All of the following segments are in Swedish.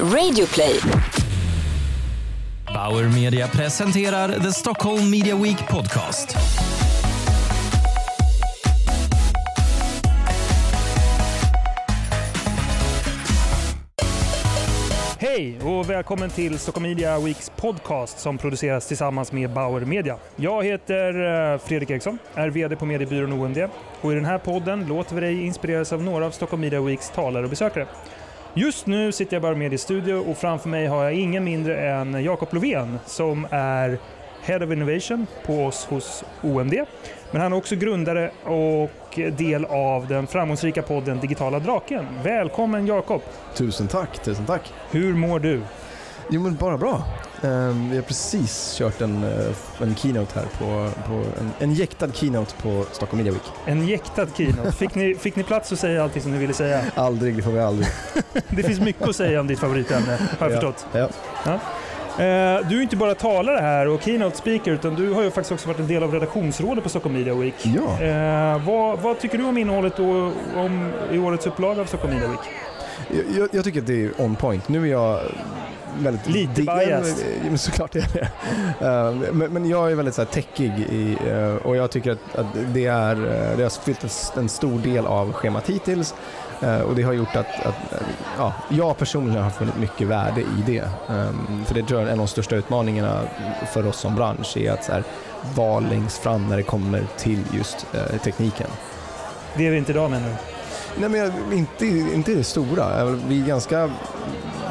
Radioplay. Bauer Media presenterar The Stockholm Media Week Podcast. Hej och välkommen till Stockholm Media Weeks podcast som produceras tillsammans med Bauer Media. Jag heter eh, Fredrik Eriksson, är VD på mediebyrån OMD och i den här podden låter vi dig inspireras av några av Stockholm Media Weeks talare och besökare. Just nu sitter jag bara med i studio och framför mig har jag ingen mindre än Jakob Lovén som är Head of Innovation på oss hos OMD. Men han är också grundare och del av den framgångsrika podden Digitala Draken. Välkommen Jakob! Tusen tack, tusen tack. Hur mår du? Jo men bara bra. Um, vi har precis kört en, uh, en keynote här på, på en, en jäktad keynote på Stockholm Media Week. En jäktad keynote. Fick ni, fick ni plats att säga allting som ni ville säga? Aldrig, det får vi aldrig. det finns mycket att säga om ditt favoritämne, har jag ja, förstått. Ja. Ja. Eh, Du är inte bara talare här och keynote speaker utan du har ju faktiskt också varit en del av redaktionsrådet på Stockholm Media Week. Ja. Eh, vad, vad tycker du om innehållet och, om, i årets upplaga av Stockholm Media Week? Jag, jag tycker att det är on point. Nu är jag väldigt... Lite biased. Ja, men såklart är det. Uh, men, men jag är väldigt så här, techig i, uh, och jag tycker att, att det, är, det har fyllt en, stor del av schemat hittills. Och det har gjort att, att ja, jag personligen har funnit mycket värde i det. Um, för det tror jag är en av de största utmaningarna för oss som bransch är att så här, vara längst fram när det kommer till just tekniken. Det är vi inte idag menar du? Nej, men inte, inte det stora. Vi är ganska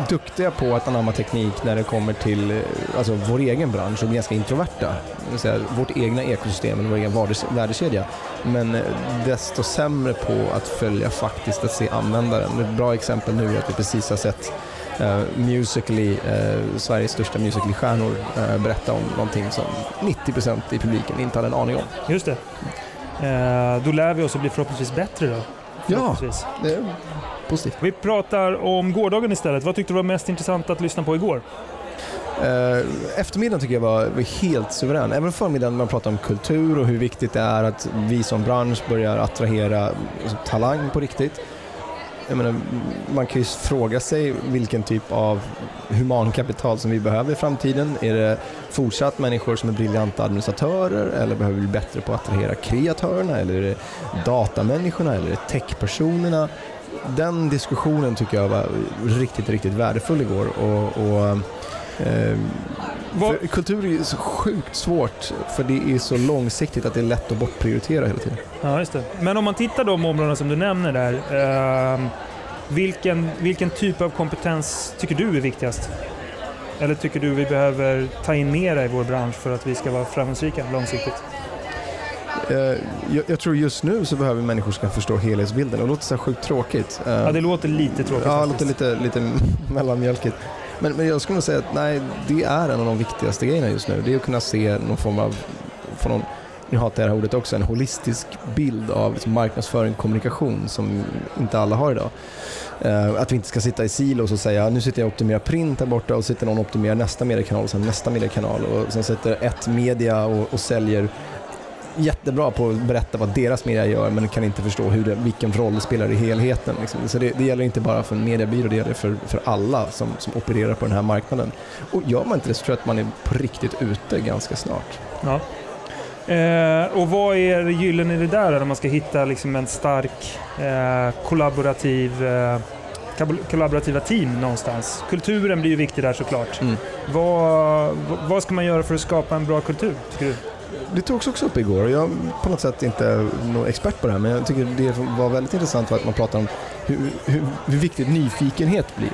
duktiga på att anamma teknik när det kommer till eh, alltså, vår egen bransch vi är ganska introverta. Säga, vårt egna ekosystem, vår egen värdekedja. Men eh, desto sämre på att följa faktiskt att se användaren. Ett bra exempel nu är att vi precis har sett eh, Musical.ly, eh, Sveriges största Musical.ly-stjärnor, eh, berätta om någonting som 90% i publiken inte hade en aning om. Just det. Då lär vi oss att bli förhoppningsvis bättre då. Ja, det positivt. Vi pratar om gårdagen istället. Vad tyckte du var mest intressant att lyssna på igår? Eh, eftermiddagen tycker jag var, var helt suverän. Även förmiddagen när man pratar om kultur och hur viktigt det är att vi som bransch börjar attrahera alltså, talang på riktigt. Jag menar, man kan ju fråga sig vilken typ av humankapital som vi behöver i framtiden. Är det fortsatt människor som är briljanta administratörer eller behöver vi bli bättre på att attrahera kreatörerna eller är det datamänniskorna eller är det techpersonerna? Den diskussionen tycker jag var riktigt, riktigt värdefull igår och, och Eh, kultur är ju så sjukt svårt för det är så långsiktigt att det är lätt att bortprioritera hela tiden. Ja, just det. Men om man tittar de områdena som du nämner där. ehm, vilken, vilken typ av kompetens tycker du är viktigast? Eller tycker du vi behöver ta in mera i vår bransch för att vi ska vara framgångsrika långsiktigt? Eh, jag, jag tror just nu så behöver människor ska förstå helhetsbilden och det låter så sjukt tråkigt. Eh, Ja, det låter lite tråkigt ja, det låter lite, lite mellanmjölkigt. Men, men jag skulle nog säga att nej, det är en av de viktigaste grejerna just nu. Det är att kunna se någon form av, få någon, nu hatar jag det här ordet också, en holistisk bild av liksom marknadsföring och kommunikation som inte alla har idag. Eh, att vi inte ska sitta i silos och säga nu sitter jag och optimerar print här borta och sitter någon och optimerar nästa mediekanal och sen nästa mediekanal och sen sitter ett media och, och säljer jättebra på att berätta vad deras media gör men kan inte förstå hur det, vilken roll det spelar i helheten. Liksom. Så det, det gäller inte bara för en mediebyrå, det gäller för, för alla som, som opererar på den här marknaden. Och gör man inte det så tror jag att man är på riktigt ute ganska snart. Ja. Eh, och vad är gyllene i det där när man ska hitta liksom en stark eh, kollaborativ, eh, kollaborativa team någonstans? Kulturen blir ju viktig där såklart. Mm. Vad, vad ska man göra för att skapa en bra kultur, tycker du? Det togs också upp igår och jag är på något sätt inte någon expert på det här men jag tycker det var väldigt intressant att man pratar om hur, hur, hur viktigt nyfikenhet blir.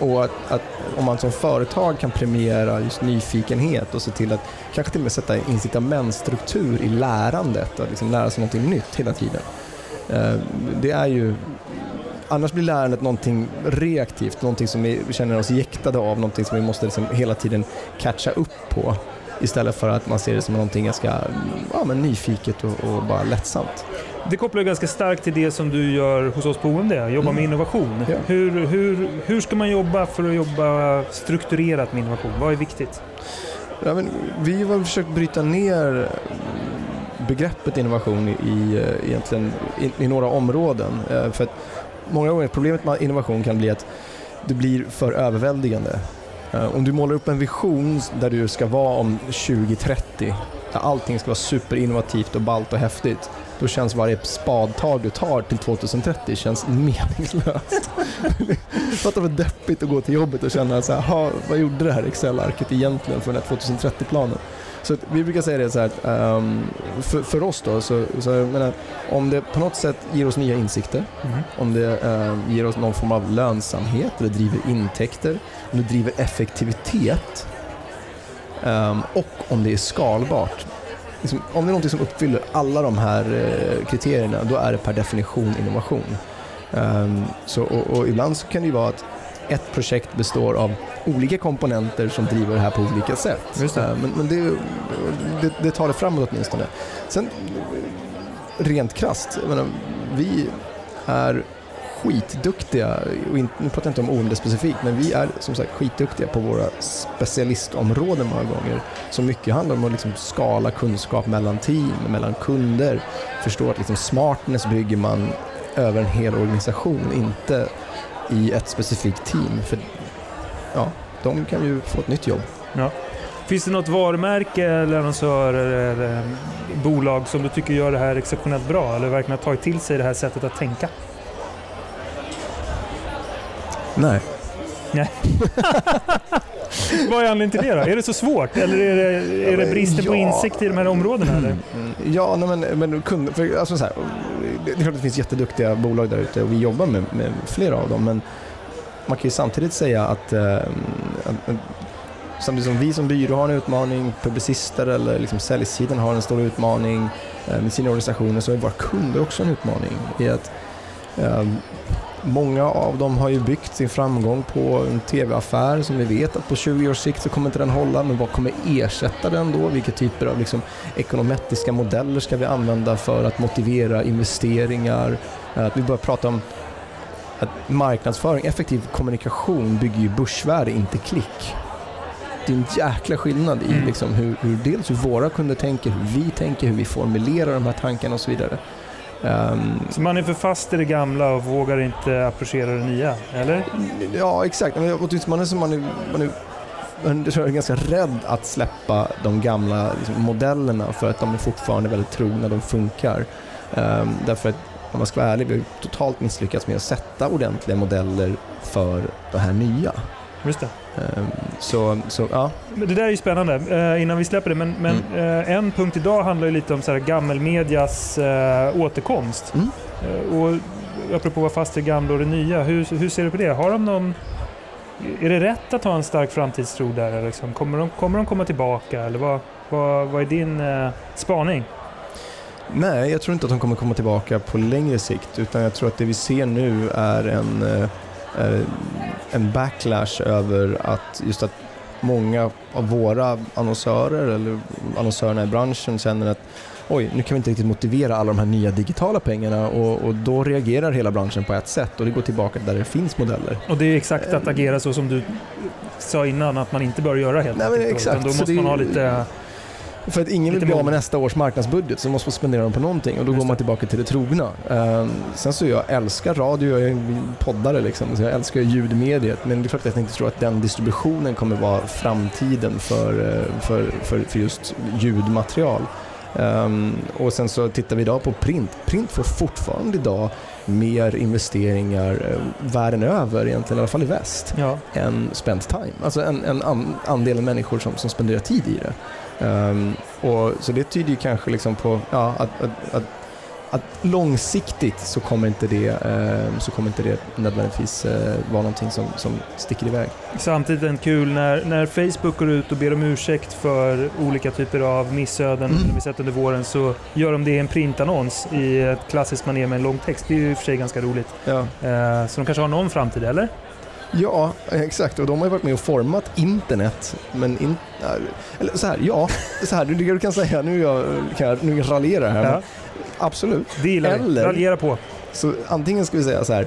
Och att, att om man som företag kan premiera just nyfikenhet och se till att kanske till och med sätta incitamentstruktur i lärandet, att liksom lära sig någonting nytt hela tiden. Eh, det är ju Annars blir lärandet någonting reaktivt, någonting som vi känner oss jäktade av, någonting som vi måste liksom hela tiden catcha upp på. Istället för att man ser det som någonting ganska ja, men nyfiket och, och bara lättsamt. Det kopplar ganska starkt till det som du gör hos oss på OMD, jobba Mm. med innovation. Ja. Hur, hur, hur ska man jobba för att jobba strukturerat med innovation? Vad är viktigt? Ja, men vi har försökt bryta ner begreppet innovation i, eh, egentligen, i, i några områden. Eh, För många gånger problemet med innovation kan bli att det blir för överväldigande. Eh, om du målar upp en vision där du ska vara om 2030, där allting ska vara superinnovativt och ballt och häftigt, då känns varje spadtag du tar till 2030 känns meningslöst. Fattar vad deppigt att gå till jobbet och känna så här, vad gjorde det här Excel-arket egentligen för den här 2030-planen? Så vi brukar säga det så här att um, för, för, oss då, så, så menar, om det på något sätt ger oss nya insikter, mm. om det uh, ger oss någon form av lönsamhet eller driver intäkter, om det driver effektivitet um, och om det är skalbart. Liksom, om det är något som uppfyller alla de här uh, kriterierna, då är det per definition innovation. Um, så, och, och ibland så kan det ju vara att ett projekt består av olika komponenter som driver det här på olika sätt. Det. Eh, men, men det, det, det, tar det framåt åtminstone. Sen rent krasst, menar, vi är skitduktiga, nu pratar jag inte om OMD specifikt, men vi är som sagt skitduktiga på våra specialistområden många gånger. Så mycket handlar om att liksom skala kunskap mellan team, mellan kunder, förstå att liksom smartness bygger man över en hel organisation, inte i ett specifikt team. För ja, de kan ju få ett nytt jobb. Ja. Finns det något varumärke eller annonsör eller bolag som du tycker gör det här exceptionellt bra eller verkligen har tagit till sig det här sättet att tänka? Nej. Nej. Vad är anledningen till det då? Är det så svårt eller är det, är det bristen ja. på insikt i de här områdena? Eller? Mm. Ja, nej, men, men kund, för, alltså så här, det är klart att det finns jätteduktiga bolag där ute och vi jobbar med, med flera av dem men man kan ju samtidigt säga att, äh, att samtidigt som vi som byrå har en utmaning, publicister eller liksom säljsidan har en stor utmaning eh, med sina organisationer så är våra kunder också en utmaning i att eh, Många av dem har ju byggt sin framgång på en tv-affär som vi vet att på 20 års sikt så kommer inte den hålla, men vad kommer ersätta den då? Vilka typer av liksom ekonometriska modeller ska vi använda för att motivera investeringar? Att vi börjar prata om att marknadsföring, effektiv kommunikation bygger ju börsvärde, inte klick. Det är en jäkla skillnad i mm. liksom hur, hur, dels hur våra kunder tänker, hur vi tänker, hur vi formulerar de här tankarna och så vidare. Um, så man är för fast i det gamla och vågar inte approchera det nya, eller? Ja, exakt. Man är, som man är, man är jag är ganska rädd att släppa de gamla liksom, modellerna för att de är fortfarande väldigt trogna, de funkar. Um, därför att om man ska vara ärlig, vi har totalt misslyckats med att sätta ordentliga modeller för det här nya. Just det. Um, så, så, ja. Det där är ju spännande, uh, innan vi släpper det. Men, men mm. uh, en punkt idag handlar ju lite om så här gammelmedias uh, återkomst. Mm. och apropå vara fast det gamla och det nya, hur, hur ser du på det? Har de någon, är det rätt att ha en stark framtidstro där? Liksom? Kommer, de, kommer de komma tillbaka? Eller vad, vad, vad är din spaning? Nej, jag tror inte att de kommer komma tillbaka på längre sikt utan jag tror att det vi ser nu är en Eh, en backlash över att just att många av våra annonsörer eller annonsörerna i branschen känner att oj, nu kan vi inte riktigt motivera alla de här nya digitala pengarna och, och, då reagerar hela branschen på ett sätt och det går tillbaka där det finns modeller. Och det är exakt att agera så som du sa innan att man inte bör göra helt Nej, enkelt. Exakt. Då måste man ha lite för att ingen vill bli av med nästa års marknadsbudget så måste man spendera dem på någonting och då går man tillbaka till det trogna. Uh, sen så jag älskar radio, jag är poddare liksom, så jag älskar ljudmediet men det är klart att jag inte tror att den distributionen kommer vara framtiden för, uh, för, för, för just ljudmaterial. Um, och sen så tittar vi idag på print. Print får fortfarande idag mer investeringar eh, världen över, egentligen, i alla fall i väst, ja. än spent time. Alltså en, en andel människor som, som spenderar tid i det. Um, och, så det tyder ju kanske liksom på ja, att, att, att, att, långsiktigt så kommer inte det, eh, så kommer inte det nödvändigtvis eh, vara någonting som, som sticker iväg. Samtidigt är det kul när, när Facebook går ut och ber om ursäkt för olika typer av missöden mm. vi sett under våren så gör de det i en printannons i ett klassiskt manér med en lång text. Det är ju i och för sig ganska roligt. Ja. Eh, så de kanske har någon framtid, eller? Ja, exakt. Och de har ju varit med och format internet. Men in, eller så här, ja, så här, du, kan säga, nu, jag, kan jag, nu raljerar jag här. Ja. Absolut. Det gillar eller, Raljera på. Så antingen ska vi säga så här,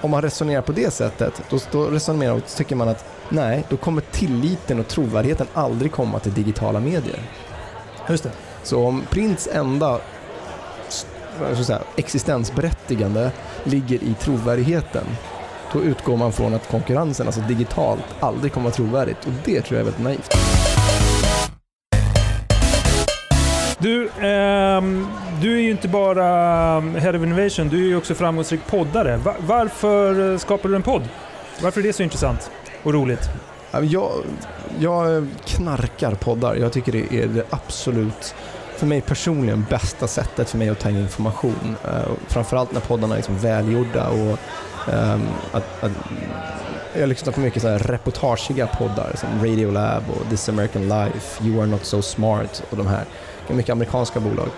om man resonerar på det sättet, då, då resonerar och tycker man att nej, då kommer tilliten och trovärdigheten aldrig komma till digitala medier. Just det. Så om Prints enda säga, existensberättigande ligger i trovärdigheten då utgår man från att konkurrensen, alltså digitalt, aldrig kommer att vara trovärdigt. Och det tror jag är väldigt naivt. Du, ehm, du är ju inte bara ehm, Head of Innovation, du är ju också framgångsrik poddare. Va- varför eh, skapar du en podd? Varför är det så intressant och roligt? Jag, jag eh, knarkar poddar. Jag tycker det är det absolut, för mig personligen, bästa sättet för mig att ta in information. Eh, framförallt när poddarna är liksom välgjorda och ehm, att, att jag lyssnar på mycket så här reportagiga poddar som Radiolab och This American Life, You Are Not So Smart och de här. Det är mycket amerikanska bolag.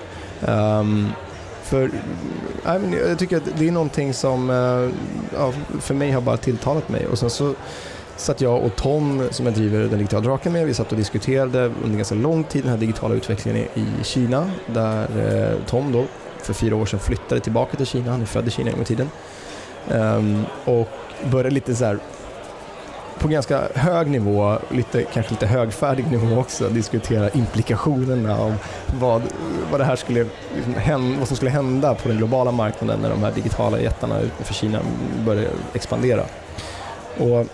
Um, för jag tycker att det är någonting som eh, ja, för mig har bara tilltalat mig. Och sen så satt jag och Tom, som jag driver Den digitala draken med, vi satt och diskuterade under ganska lång tid den här digitala utvecklingen i, Kina, där eh, Tom då för fyra år sedan flyttade tillbaka till Kina, han är född i Kina en gång i tiden, Um, och började lite så här på ganska hög nivå, lite, kanske lite högfärdig nivå också, diskutera implikationerna av vad, vad, det här skulle, liksom, hän- vad som skulle hända på den globala marknaden när de här digitala jättarna utanför Kina började expandera. Och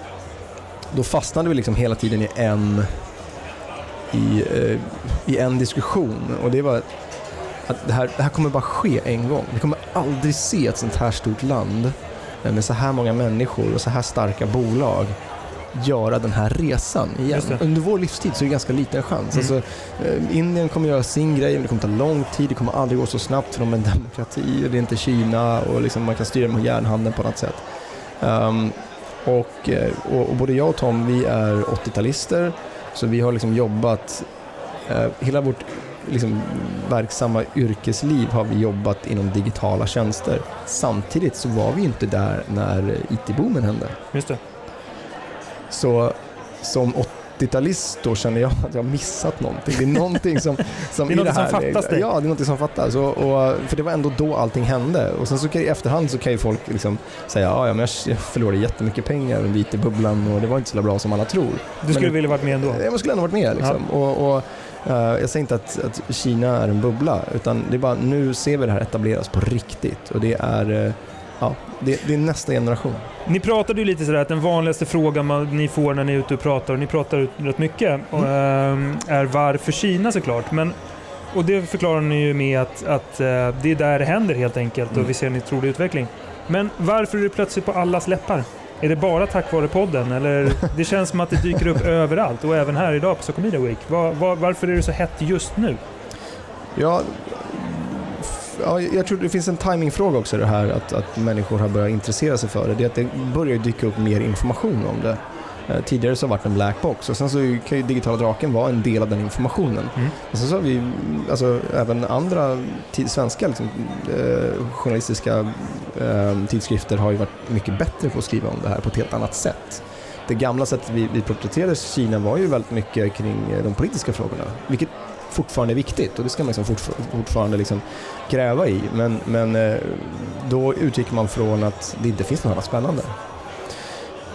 då fastnade vi liksom hela tiden i en, i, eh, i en diskussion och det var att det här, det här kommer bara ske en gång. Vi kommer aldrig se ett sånt här stort land eh, med så här många människor och så här starka bolag göra den här resan igen. Under vår livstid så är det ganska liten chans. Mm. Alltså, eh, Indien kommer göra sin grej, men det kommer ta lång tid, det kommer aldrig gå så snabbt för de är en demokrati och det är inte Kina och liksom man kan styra med järnhanden på något sätt. Ehm, och, eh, och, och både jag och Tom, vi är 80-talister, så vi har liksom jobbat, eh, hela vårt liksom, verksamma yrkesliv har vi jobbat inom digitala tjänster. Samtidigt så var vi inte där när IT-boomen hände. Just det. Så som 80-talist då känner jag att jag har missat någonting. Det är någonting som, som Det är i som här, fattas dig. Ja, det är någonting som fattas. Och, och, för det var ändå då allting hände. Och sen så kan, i efterhand så kan ju folk liksom säga ja, ja men jag förlorade jättemycket pengar under IT-bubblan och det var inte så bra som alla tror. Du skulle Men- vilja varit med ändå? Jag skulle ändå varit med. Liksom. Och, och, eh, jag säger inte att, att Kina är en bubbla, utan det är bara nu ser vi det här etableras på riktigt. Och det är, eh, ja, det, det är nästa generation. Ni pratade ju lite sådär att den vanligaste frågan man, ni får när ni är ute och pratar, och ni pratar ut rätt mycket, och, ehm, är varför Kina såklart. Men, och det förklarar ni ju med att, att eh, det är där det händer helt enkelt Mm. och vi ser en otrolig utveckling. Men varför är det plötsligt på allas läppar? Är det bara tack vare podden? Eller det känns som att det dyker upp överallt och även här idag på Stockholm Media Week. Var, var, varför är det så hett just nu? Ja, ja, jag tror det finns en timingfråga också det här att, att människor har börjat intressera sig för det. Det är att det börjar dyka upp mer information om det. Eh, Tidigare så har det varit en black box och sen så kan ju digitala draken vara en del av den informationen. Mm. Och sen så har vi alltså, även andra svenska liksom, eh, journalistiska eh, tidskrifter har ju varit mycket bättre på att skriva om det här på ett helt annat sätt. Det gamla sättet vi, vi porträtterade Kina var ju väldigt mycket kring eh, de politiska frågorna, vilket fortfarande är viktigt och det ska man liksom fortfar- fortfarande liksom gräva i. Men, men eh, då utgick man från att det inte finns något annat spännande.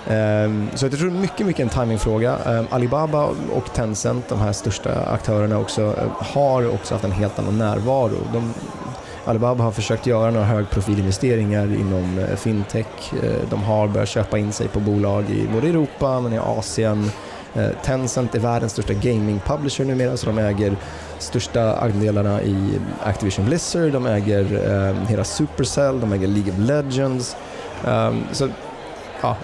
Ehm, så jag tror mycket, mycket en timingfråga. Ehm, Alibaba och Tencent, de här största aktörerna också, eh, har också haft en helt annan närvaro. De, Alibaba har försökt göra några högprofilinvesteringar inom eh, fintech. Ehm, de har börjat köpa in sig på bolag i både Europa men i Asien. Eh, Tencent är världens största gaming publisher numera så de äger största andelarna i Activision Blizzard, de äger eh, hela Supercell, de äger League of Legends. Ehm, så ja,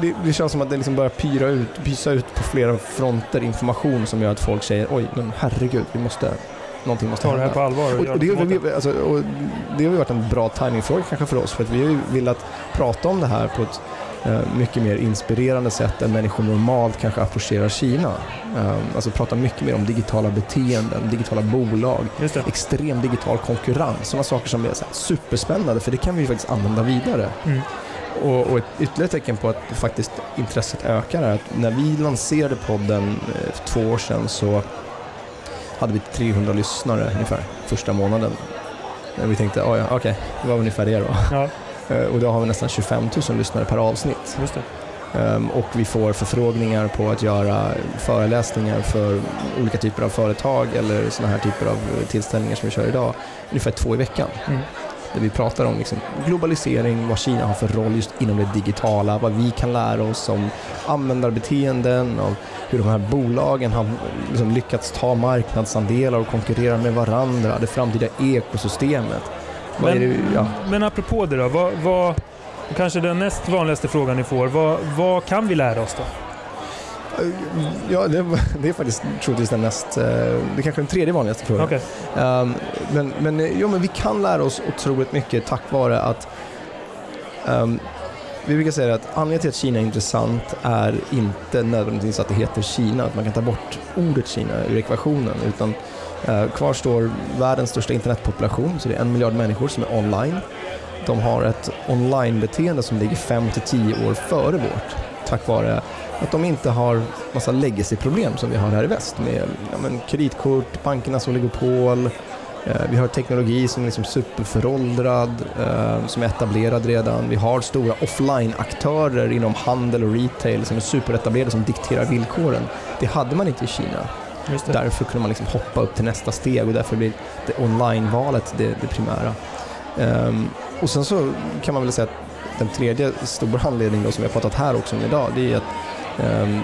det, det känns som att det liksom börjar pyra ut, pysa ut på flera fronter information som gör att folk säger oj, men herregud, vi måste, någonting måste Ta det här på allvar och, Och, det, har vi, alltså, och det har ju varit en bra timingfråga kanske för oss för att vi har ju velat prata om det här på ett mycket mer inspirerande sätt än människor normalt kanske approcherar Kina. Eh, alltså prata mycket mer om digitala beteenden, digitala bolag, extrem digital konkurrens, sådana saker som är så superspännande för det kan vi faktiskt använda vidare. Mm. Och, och ett ytterligare tecken på att faktiskt intresset ökar är att när vi lanserade podden eh, för två år sedan så hade vi 300 lyssnare ungefär första månaden. Eh, Vi tänkte, oh ja, okej, det var ungefär det då. Ja, Eh, Och då har vi nästan 25 000 lyssnare per avsnitt. Ehm, Och vi får förfrågningar på att göra föreläsningar för olika typer av företag eller sådana här typer av tillställningar som vi kör idag. Ungefär två i veckan. Mm. där vi pratar om liksom globalisering, vad Kina har för roll just inom det digitala, vad vi kan lära oss om användarbeteenden, av hur de här bolagen har liksom lyckats ta marknadsandelar och konkurrera med varandra, det framtida ekosystemet. Men, det, ja. men apropå det då, vad, vad, kanske den näst vanligaste frågan ni får, vad, vad kan vi lära oss då? Ja, det, det är faktiskt troligtvis den näst, eh, det är kanske den tredje vanligaste frågan. Okej. Um, men, men, eh, jo, men vi kan lära oss otroligt mycket tack vare att um, vi brukar säga att anledningen till att Kina är intressant är inte nödvändigtvis att det heter Kina, att man kan ta bort ordet Kina ur ekvationen, utan Eh, kvar står världens största internetpopulation, så det är en miljard människor som är online. De har ett online-beteende som ligger 5-10 år före vårt, tack vare att de inte har massa legacy-problem som vi har här i väst med ja, men kreditkort, bankernas oligopol, eh, vi har teknologi som är liksom superföråldrad, eh, som är etablerad redan. Vi har stora offline-aktörer inom handel och retail som är superetablerade som dikterar villkoren. Det hade man inte i Kina. Därför kunde man liksom hoppa upp till nästa steg och därför blir online-valet det, det primära. Ehm, och sen så kan man väl säga att den tredje stora anledningen då, som vi har pratat här också om idag, det är att ehm,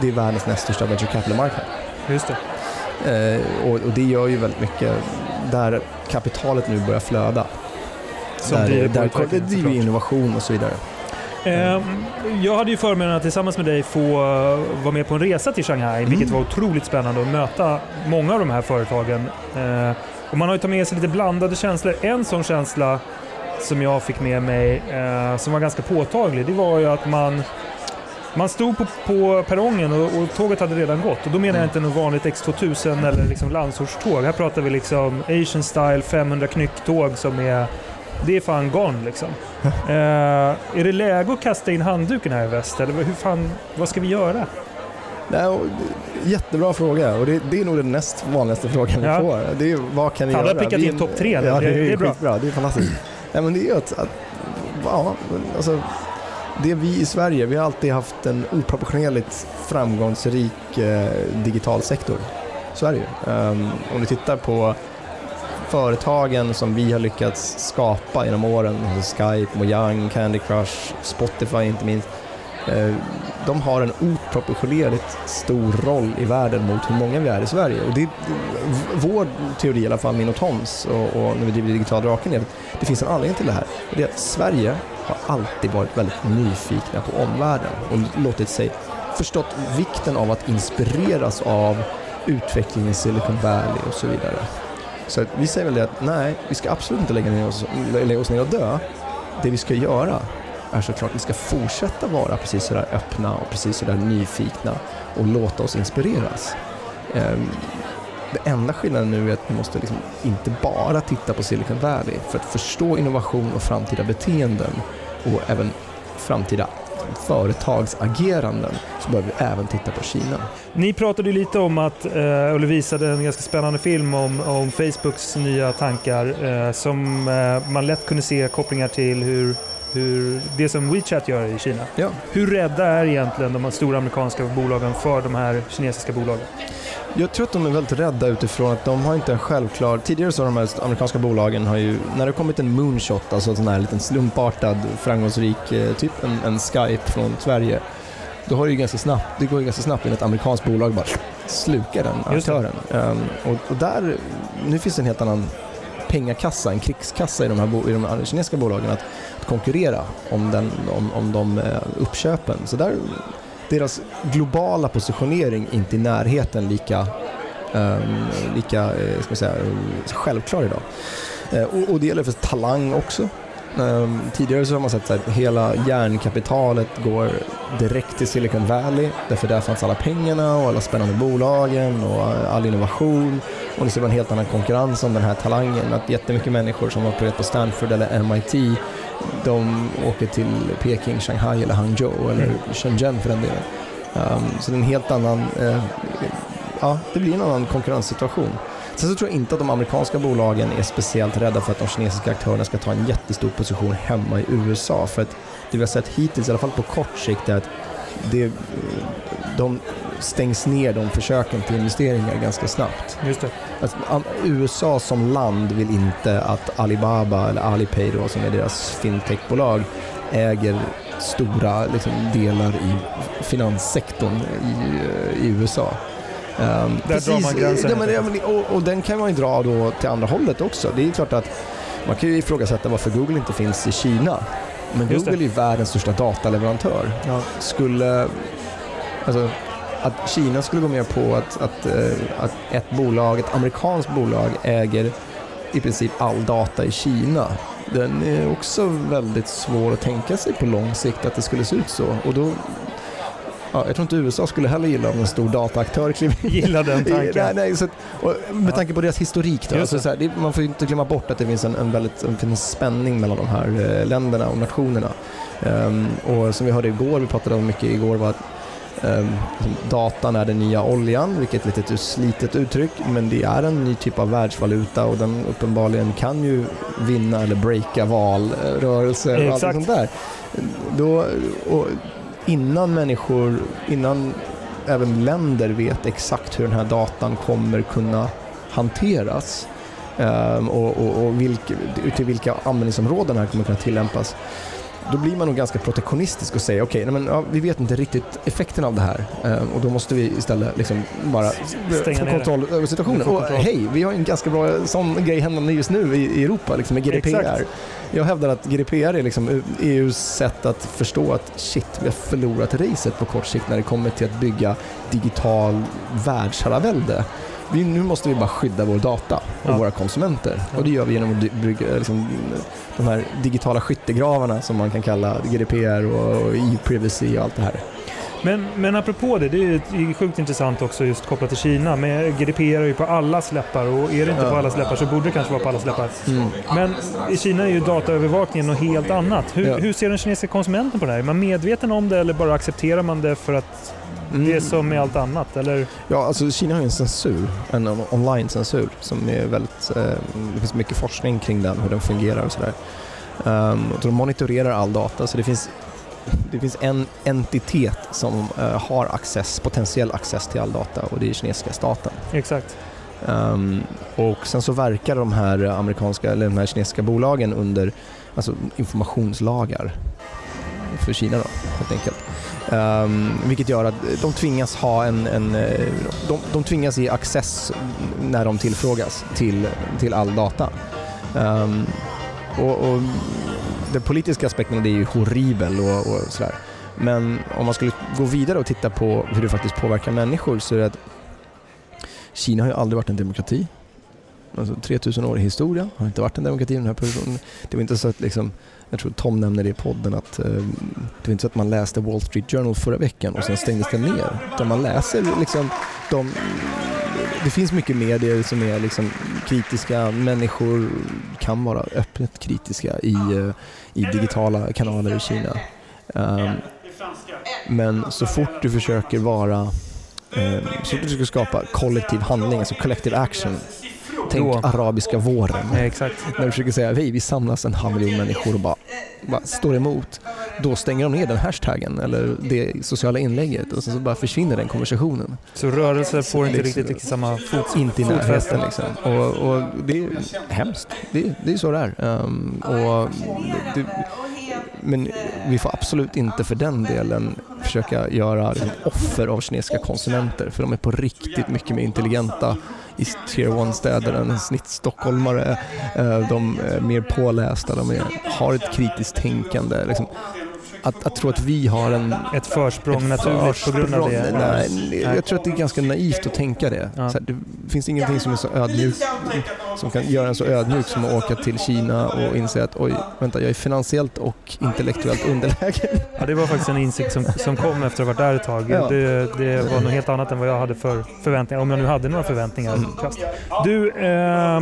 det är världens näst största venture capital-marknad. Just det. Eh, och, och det gör ju väldigt mycket där kapitalet nu börjar flöda. Som där, driver på där, det driver innovation och så vidare. Ehm, Jag hade ju förmånen att tillsammans med dig få eh, vara med på en resa till Shanghai, vilket var otroligt spännande att möta många av de här företagen. Eh, Och man har ju tagit med sig lite blandade känslor. En sån känsla som jag fick med mig, eh, som var ganska påtaglig, det var ju att man man stod på, på perrongen och, och tåget hade redan gått. Och då menar jag inte något vanligt X2000 eller liksom landsortståg. Här pratar vi liksom Asian style 500 knycktåg som är... Det är fan gone liksom. eh, är det läge att kasta in handduken här i väst? Eller hur fan, vad ska vi göra? Nej, och, jättebra fråga och det, det är nog den näst vanligaste frågan vi Ja. får. Det är vad kan vi Han har göra? prickat Vi- in topp tre. Ja, Det- det, är bra. skitbra. Det är fantastiskt. Nej, men det är ju att, att ja, alltså, det vi i Sverige, vi har alltid haft en oproportionerligt framgångsrik eh, digital sektor. Så är det ju. Ehm, om du tittar på företagen som vi har lyckats skapa genom åren, alltså Skype, Mojang, Candy Crush, Spotify inte minst, eh, de har en oproportionerligt stor roll i världen mot hur många vi är i Sverige. Och det, det, vår teori, i alla fall min och Toms, och, och när vi driver Digital Draken, är att det finns en anledning till det här. Och det är att Sverige har alltid varit väldigt nyfikna på omvärlden och låtit sig förstått vikten av att inspireras av utvecklingen i Silicon Valley och så vidare. Så att vi säger väl det att nej, vi ska absolut inte lägga, ner oss, lägga oss ner och dö. Det vi ska göra är såklart att vi ska fortsätta vara precis sådär öppna och precis sådär nyfikna och låta oss inspireras. Ehm, det enda skillnaden nu är att vi måste liksom inte bara titta på Silicon Valley för att förstå innovation och framtida beteenden och även framtida företagsageranden så behöver vi även titta på Kina. Ni pratade lite om att, eh, eller visade en ganska spännande film om, om Facebooks nya tankar eh, som eh, man lätt kunde se kopplingar till hur, hur det som WeChat gör i Kina. Ja. Hur rädda är egentligen de stora amerikanska bolagen för de här kinesiska bolagen? Jag tror att de är väldigt rädda utifrån att de har inte en självklar... Tidigare så har de här amerikanska bolagen har ju, när det kommit en moonshot, alltså en sån här liten slumpartad framgångsrik, eh, typ en, en Skype från Sverige, då har det ju ganska snabbt, det går ju ganska snabbt in ett amerikanskt bolag bara slukar den aktören. Ehm, och, och där, nu finns det en helt annan pengakassa, en krigskassa i de här, i de här kinesiska bolagen att, att konkurrera om, den, om, om de eh, uppköpen. Så där, deras globala positionering är inte i närheten lika, um, lika eh, ska man säga, självklar idag. Uh, och, och det gäller för Talang också. Um, tidigare så har man sett att hela järnkapitalet går direkt till Silicon Valley därför där fanns alla pengarna och alla spännande bolagen och all innovation och det ser en helt annan konkurrens om den här talangen. Att jättemycket människor som har på Stanford eller MIT de åker till Peking, Shanghai eller Hangzhou eller Mm. Shenzhen för den delen. Ehm, så det är en helt annan, eh, ja det blir en annan konkurrenssituation. Sen så tror jag inte att de amerikanska bolagen är speciellt rädda för att de kinesiska aktörerna ska ta en jättestor position hemma i USA. För att det vi har sett hittills, i alla fall på kort sikt, är att det, de stängs ner de försöken till investeringar ganska snabbt. Just det. Alltså, USA som land vill inte att Alibaba eller Alipay då, som är deras fintechbolag äger stora liksom, delar i finanssektorn i, i USA. Um, Där precis, drar man gränsen. Ja, men, och, och, den kan man ju dra då till andra hållet också. Det är klart att man kan ju ifrågasätta varför Google inte finns i Kina. Men Google är ju världens största dataleverantör. Ja. Skulle, alltså, att Kina skulle gå med på att, att, eh, att ett bolag, ett amerikanskt bolag äger i princip all data i Kina. Den är också väldigt svår att tänka sig på lång sikt att det skulle se ut så. Och då, ja, jag tror inte USA skulle heller gilla om en stor dataaktör in. Gilla den tanken. nej, nej, så, med tanke på deras historik. Då, alltså, så här, det, man får inte glömma bort att det finns en, en väldigt en, en spänning mellan de här eh, länderna och nationerna. Um, och som vi hörde igår, vi pratade om mycket igår, var att datan är den nya oljan, vilket är ett lite slitet uttryck, men det är en ny typ av världsvaluta och den uppenbarligen kan ju vinna eller breaka valrörelser och allt sånt där. Då, innan människor, innan även länder vet exakt hur den här datan kommer kunna hanteras um, och, och, och vilka, till vilka användningsområden den här kommer kunna tillämpas då blir man nog ganska protektionistisk och säger okej, okay, ja, vi vet inte riktigt effekten av det här um, och då måste vi istället liksom bara Stänga få kontroll över situationen. Och hej, vi har en ganska bra sån grej händande just nu i, i Europa liksom med GDPR. Exakt. Jag hävdar att GDPR är liksom EUs sätt att förstå att shit, vi har förlorat racet på kort sikt när det kommer till att bygga digital världsherravälde. Vi, nu måste vi bara skydda vår data och ja. våra konsumenter. Och det gör vi genom att bygga liksom, de här digitala skyttegravarna som man kan kalla GDPR och, e-privacy och allt det här. Men, men apropå det, det är sjukt intressant också just kopplat till Kina. Men GDPR är ju på alla släppar och är det inte på alla släppar så borde det kanske vara på alla släppar. Mm. Men i Kina är ju dataövervakningen något helt annat. Hur, ja. hur ser den kinesiska konsumenten på det här? Är man medveten om det eller bara accepterar man det för att Mm. Det är som med allt annat, eller? Ja, alltså Kina har ju en censur, en online-censur som är väldigt, eh, det finns mycket forskning kring den, hur den fungerar och sådär. Um, de monitorerar all data, så det finns det finns en entitet som uh, har access, potentiell access till all data och det är kinesiska staten. Exakt. Um, och sen så verkar de här amerikanska, eller de här kinesiska bolagen under alltså, informationslagar för Kina då, helt enkelt. Um, vilket gör att de tvingas ha en, en eh, de, de tvingas ge access när de tillfrågas till, till all data. Um, och, och den politiska aspekten det är ju horribel och, och sådär. Men om man skulle gå vidare och titta på hur det faktiskt påverkar människor så är det att Kina har ju aldrig varit en demokrati. Alltså 3000 år i historia har inte varit en demokrati den här perioden. Det var inte så att liksom, jag tror Tom nämnde det i podden att eh, det var inte så att man läste Wall Street Journal förra veckan och sen stängdes den ner. Utan man läser liksom de, det finns mycket medier som är liksom kritiska. Människor kan vara öppet kritiska i, eh, i digitala kanaler i Kina. Um, men så fort du försöker vara, um, så fort du ska skapa kollektiv handling, alltså collective action, Tänk då. arabiska våren. Ja, exakt. När du försöker säga hej, vi samlas en halv miljon människor och bara, bara står emot. Då stänger de ner den hashtaggen eller det sociala inlägget och så bara försvinner den konversationen. Så rörelser får inte riktigt, riktigt samma fot, Inte i närheten liksom. Och, och, det är hemskt. Det, det är så det är. Um, och det, men vi får absolut inte för den delen försöka göra offer av kinesiska konsumenter för de är på riktigt mycket mer intelligenta i tier 1-städer än en snittstockholmare. Eh, de är mer pålästa, de är, har ett kritiskt tänkande. Liksom att, att tro att vi har en... Ett försprång ett naturligt försprång, på grund av det? Nej, nej, jag tror att det är ganska naivt att tänka det. Ja. Här, det finns ingenting som är så ödmjukt, som kan göra en så ödmjuk som att åka till Kina och inse att oj, vänta, jag är finansiellt och intellektuellt underlägen. Ja, det var faktiskt en insikt som, som kom efter att ha varit där ett tag. Ja. Det, det var något helt annat än vad jag hade för förväntningar, om jag nu hade några förväntningar. Mm. Du, eh,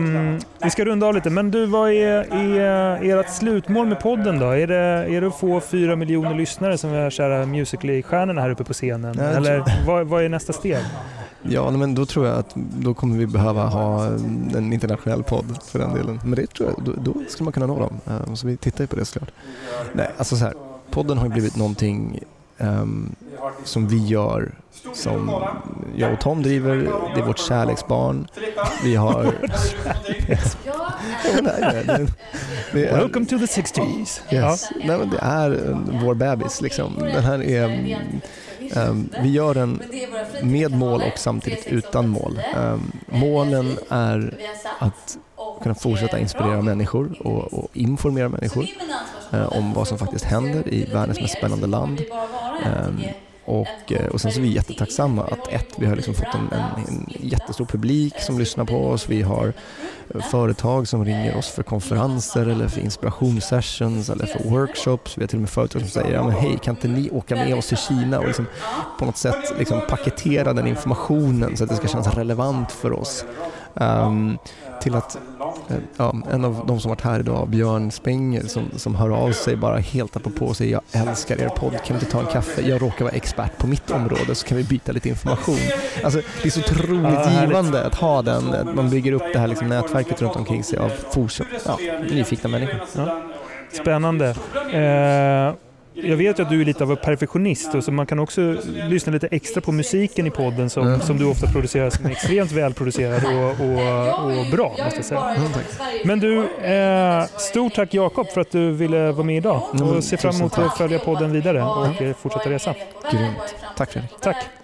vi ska runda av lite, men du, vad är, är ert slutmål med podden då? Är det, är det att få fyra miljoner lyssnare som är kära Musical.ly-stjärnorna här uppe på scenen? Eller vad, vad är nästa steg? Ja, men då tror jag att då kommer vi behöva ha en internationell podd för den delen. Men det tror jag, då, då skulle man kunna nå dem. Uh, så vi tittar ju på det såklart. Nej, alltså så här, podden har ju blivit någonting um, som vi gör som jag och Tom driver, det är vårt kärleksbarn. Vi har... Welcome to the 60s. Yes. Ja. Nej, men det är eh, vår bebis. Liksom. Den här är... Um, vi gör den med mål och samtidigt utan mål. Um, målen är att kunna fortsätta inspirera människor och, och informera människor eh, om vad som faktiskt händer i världens mest spännande land. Ehm, och, eh, och sen så är vi jättetacksamma att ett, vi har liksom fått en, en, en, jättestor publik som lyssnar på oss. Vi har eh, företag som ringer oss för konferenser eller för inspirationssessions eller för workshops. Vi har till och med företag som säger ja, men hej, kan inte ni åka med oss till Kina och liksom på något sätt liksom paketera den informationen så att det ska kännas relevant för oss. Um, till att eh, ja, en av de som varit här idag, Björn Spengel, som, som hör av sig bara helt apropå och säger jag älskar er podd, kan vi inte ta en kaffe? Jag råkar vara expert på mitt område så kan vi byta lite information. Alltså, det är så otroligt givande att ha den, att man bygger upp det här liksom, nätverket runt omkring sig av fortsatt, ja, nyfikna människor. Ja. Spännande. Eh jag vet att du är lite av en perfektionist och så man kan också lyssna lite extra på musiken i podden som, mm. som du ofta producerar som är extremt välproducerad och, och, och bra måste jag säga. Mm, Men du, eh, stort tack Jakob för att du ville vara med idag och ser fram emot att följa podden vidare och fortsätta resa. Grymt. Tack Fredrik. Tack.